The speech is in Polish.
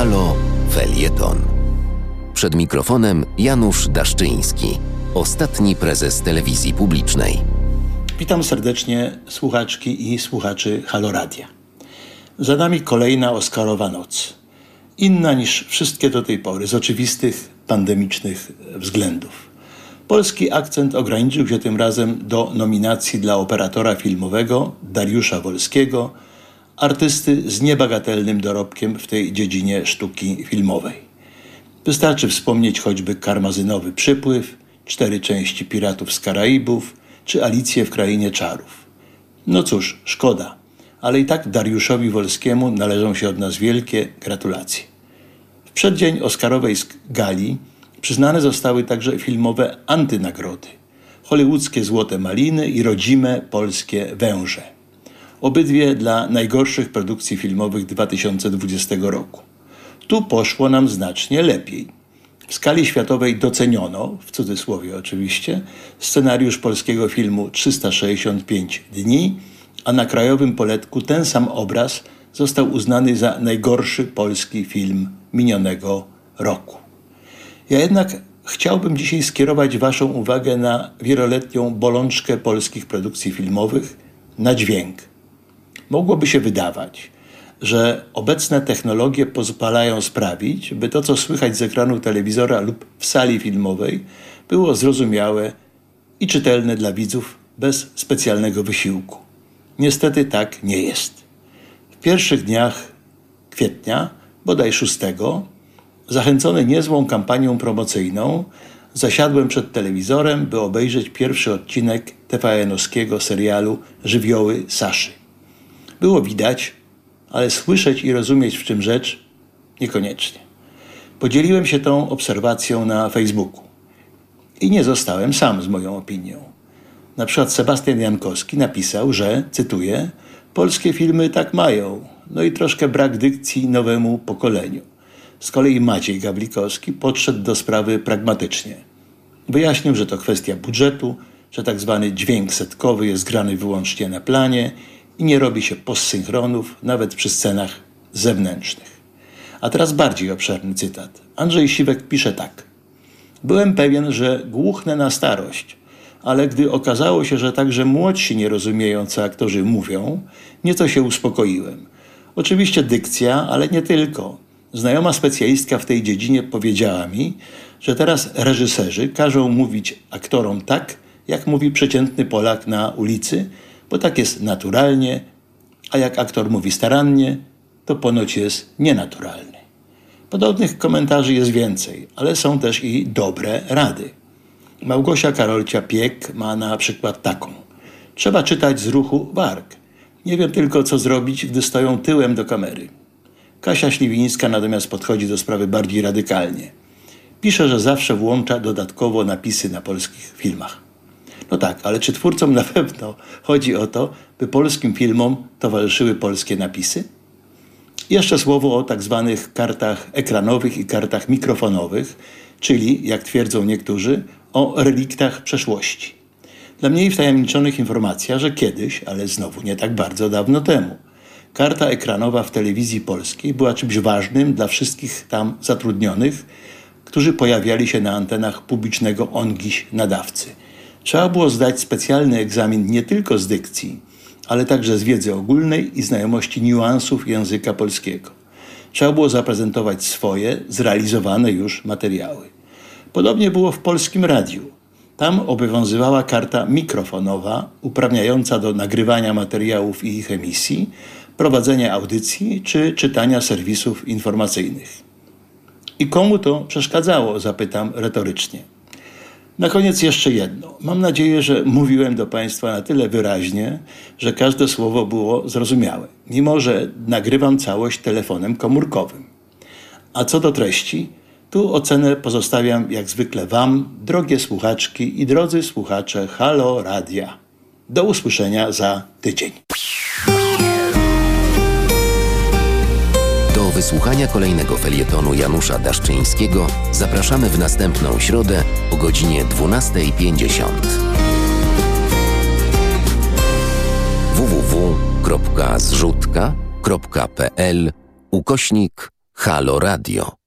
Halo Felieton. Przed mikrofonem Janusz Daszczyński, ostatni prezes telewizji publicznej. Witam serdecznie słuchaczki i słuchaczy Haloradia. Za nami kolejna Oscarowa noc. Inna niż wszystkie do tej pory z oczywistych pandemicznych względów. Polski akcent ograniczył się tym razem do nominacji dla operatora filmowego Dariusza Wolskiego, artysty z niebagatelnym dorobkiem w tej dziedzinie sztuki filmowej. Wystarczy wspomnieć choćby karmazynowy przypływ, cztery części Piratów z Karaibów czy Alicję w Krainie Czarów. No cóż, szkoda, ale i tak Dariuszowi Wolskiemu należą się od nas wielkie gratulacje. W przeddzień Oscarowej gali przyznane zostały także filmowe antynagrody. Hollywoodzkie Złote Maliny i rodzime polskie Węże. Obydwie dla najgorszych produkcji filmowych 2020 roku. Tu poszło nam znacznie lepiej. W skali światowej doceniono, w cudzysłowie oczywiście, scenariusz polskiego filmu 365 dni, a na krajowym poletku ten sam obraz został uznany za najgorszy polski film minionego roku. Ja jednak chciałbym dzisiaj skierować Waszą uwagę na wieloletnią bolączkę polskich produkcji filmowych, na dźwięk. Mogłoby się wydawać, że obecne technologie pozwalają sprawić, by to, co słychać z ekranu telewizora lub w sali filmowej, było zrozumiałe i czytelne dla widzów bez specjalnego wysiłku. Niestety tak nie jest. W pierwszych dniach kwietnia, bodaj 6, zachęcony niezłą kampanią promocyjną, zasiadłem przed telewizorem, by obejrzeć pierwszy odcinek TVN-owskiego serialu Żywioły Saszy. Było widać, ale słyszeć i rozumieć w czym rzecz niekoniecznie. Podzieliłem się tą obserwacją na Facebooku. I nie zostałem sam z moją opinią. Na przykład Sebastian Jankowski napisał, że, cytuję, polskie filmy tak mają, no i troszkę brak dykcji nowemu pokoleniu. Z kolei Maciej Gawlikowski podszedł do sprawy pragmatycznie. Wyjaśnił, że to kwestia budżetu, że tak zwany dźwięk setkowy jest grany wyłącznie na planie i nie robi się postsynchronów nawet przy scenach zewnętrznych. A teraz bardziej obszerny cytat. Andrzej Siwek pisze tak. Byłem pewien, że głuchnę na starość, ale gdy okazało się, że także młodsi nie rozumieją, co aktorzy mówią, nieco się uspokoiłem. Oczywiście dykcja, ale nie tylko. Znajoma specjalistka w tej dziedzinie powiedziała mi, że teraz reżyserzy każą mówić aktorom tak, jak mówi przeciętny Polak na ulicy, bo tak jest naturalnie, a jak aktor mówi starannie, to ponoć jest nienaturalny. Podobnych komentarzy jest więcej, ale są też i dobre rady. Małgosia Karolcia-Piek ma na przykład taką. Trzeba czytać z ruchu warg. Nie wiem tylko, co zrobić, gdy stoją tyłem do kamery. Kasia Śliwińska natomiast podchodzi do sprawy bardziej radykalnie. Pisze, że zawsze włącza dodatkowo napisy na polskich filmach. No tak, ale czy twórcom na pewno chodzi o to, by polskim filmom towarzyszyły polskie napisy? Jeszcze słowo o tak zwanych kartach ekranowych i kartach mikrofonowych, czyli, jak twierdzą niektórzy, o reliktach przeszłości. Dla mniej wtajemniczonych informacja, że kiedyś, ale znowu nie tak bardzo dawno temu, karta ekranowa w telewizji polskiej była czymś ważnym dla wszystkich tam zatrudnionych, którzy pojawiali się na antenach publicznego ongiś nadawcy. Trzeba było zdać specjalny egzamin nie tylko z dykcji, ale także z wiedzy ogólnej i znajomości niuansów języka polskiego. Trzeba było zaprezentować swoje, zrealizowane już materiały. Podobnie było w polskim radiu. Tam obowiązywała karta mikrofonowa uprawniająca do nagrywania materiałów i ich emisji, prowadzenia audycji czy czytania serwisów informacyjnych. I komu to przeszkadzało? Zapytam retorycznie. Na koniec jeszcze jedno. Mam nadzieję, że mówiłem do Państwa na tyle wyraźnie, że każde słowo było zrozumiałe, mimo że nagrywam całość telefonem komórkowym. A co do treści, tu ocenę pozostawiam jak zwykle Wam, drogie słuchaczki i drodzy słuchacze Halo Radia. Do usłyszenia za tydzień. Wysłuchania kolejnego felietonu Janusza Daszczyńskiego zapraszamy w następną środę o godzinie 12.50. www.zrzutka.pl ukośnik Halo Radio.